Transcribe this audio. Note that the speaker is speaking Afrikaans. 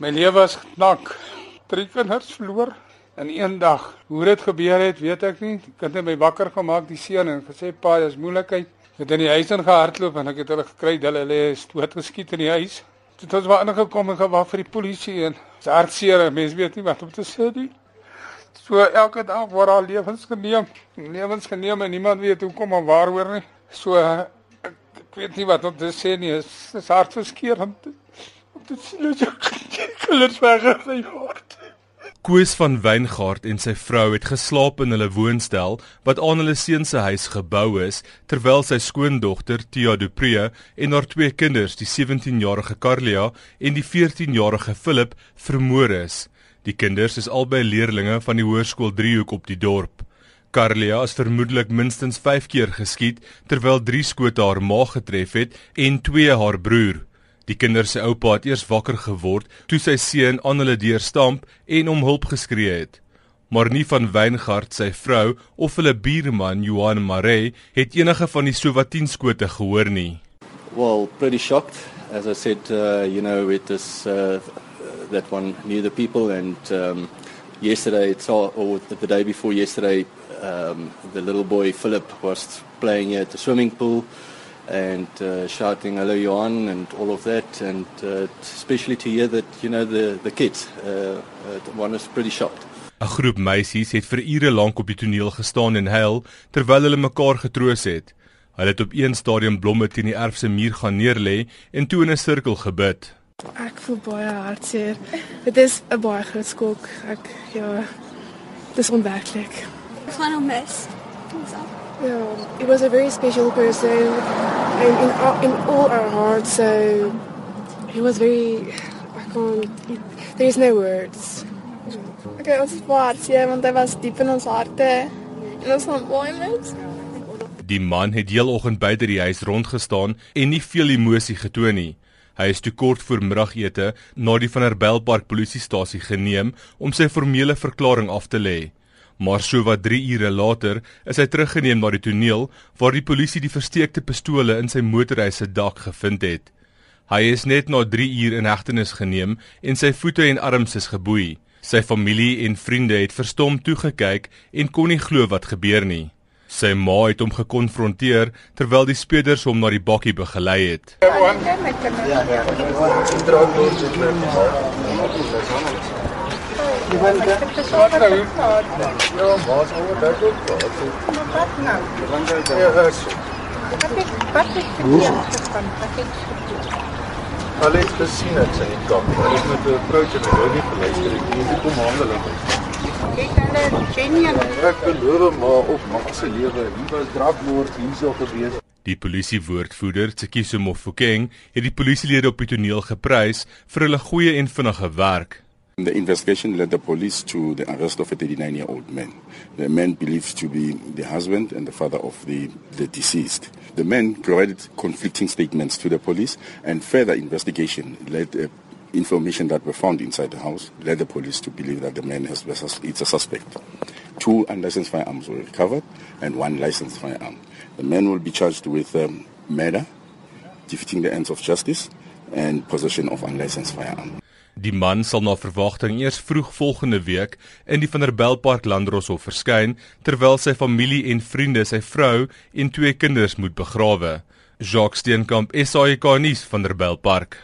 My lewe was geknak. Drie kinders verloor in een dag. Hoe dit gebeur het, weet ek nie. Die kind het my wakker gemaak, die seun en gesê pa, dis moeilikheid. Ek het in die huis ingehardloop en ek het hulle gekry, hulle lê dood geskiet in die huis. Dit het waar ingekom en gewag vir die polisie en dis hartseer. Mense weet nie wat om te sê nie. So elke dag word al lewens geneem, lewens geneem en niemand weet hoekom en waaroor nie. So ek, ek weet nie wat om te sê nie. Dit is, is hartverskeurende. Dit sien jy kinders weggery word. Koos van Wyngaard en sy vrou het geslaap in hulle woonstel wat aan hulle seun se huis gebou is terwyl sy skoondogter Tia Dupree en haar twee kinders, die 17-jarige Carlia en die 14-jarige Philip, vermoor is. Die kinders is albei leerdlinge van die hoërskool Driehoek op die dorp. Carlia is vermoedelik minstens 5 keer geskiet terwyl 3 skote haar maag getref het en 2 haar broer. Die kinders se oupa het eers wakker geword toe sy seun aan hulle deur stamp en om hulp geskree het. Maar nie van Weingart sy vrou of hulle buurman Johan Maree het enige van die sowat 10 skote gehoor nie. Well, pretty shocked. As I said, uh, you know, it is uh, that one near the people and um, yesterday it's all, or the day before yesterday um, the little boy Philip was playing at the swimming pool and uh, shouting hello Johan and all of that and uh, especially to hear that you know the the kids uh, uh, one is pretty shocked. 'n groep meisies het vir ure lank op die toneel gestaan en huil terwyl hulle mekaar getroos het. Hulle het op een stadium blomme teen die erf se muur gaan neerlê en toe in 'n sirkel gebid. Ek voel baie hartseer. Dit is 'n baie groot skok. Ek ja dis onwerklik ek gaan hom mis Yeah, he was a very special person in, in, in all our hearts. So he was very. I can't. There's no words. Okay, ons is baie ja, want hy was diep in ons harte en ons van baie mens. Die man het heeloggend buite die huis rondgestaan en nie veel emosie getoon nie. Hy is te kort voor middagete na die van der Belpark polisiestasie geneem om sy formele verklaring af te lê. Maar so wat 3 ure later is hy teruggeneem na die toneel waar die polisie die versteekte pistole in sy motorhuis se dak gevind het. Hy is net na 3 uur in hegtenis geneem en sy voete en arms is geboei. Sy familie en vriende het verstom toegekyk en kon nie glo wat gebeur nie. Sy ma het hom gekonfronteer terwyl die speurders hom na die bakkie begelei het. Ja, ja. Wil dit te swaar nou. Ja, maar oor dit ook. Maar wat nou? Want dit is Wat ek wat ek van wat ek Hulle het gesien dit sy kop. Hulle het met 'n vroutjie met Robbie geluister. Ek het kom handeling. Kyk hulle genien. Ek belowe maar op mag se lewe. Hier was drakmoord hierso gewees. Die polisiewoordvoerder, Tsikiso Mofokeng, het die polisielede op die toneel geprys vir hulle goeie en vinnige werk. The investigation led the police to the arrest of a 39 year old man. The man believed to be the husband and the father of the, the deceased. The man provided conflicting statements to the police, and further investigation led uh, information that were found inside the house led the police to believe that the man has it's a suspect. Two unlicensed firearms were recovered and one licensed firearm. The man will be charged with um, murder, defeating the ends of justice, and possession of unlicensed firearm. Die man sal na verwagting eers vroeg volgende week in die Vanderbijlpark Landdroshof verskyn terwyl sy familie en vriende sy vrou en twee kinders moet begrawe. Jacques Steenkamp, SAK nuus Vanderbijlpark.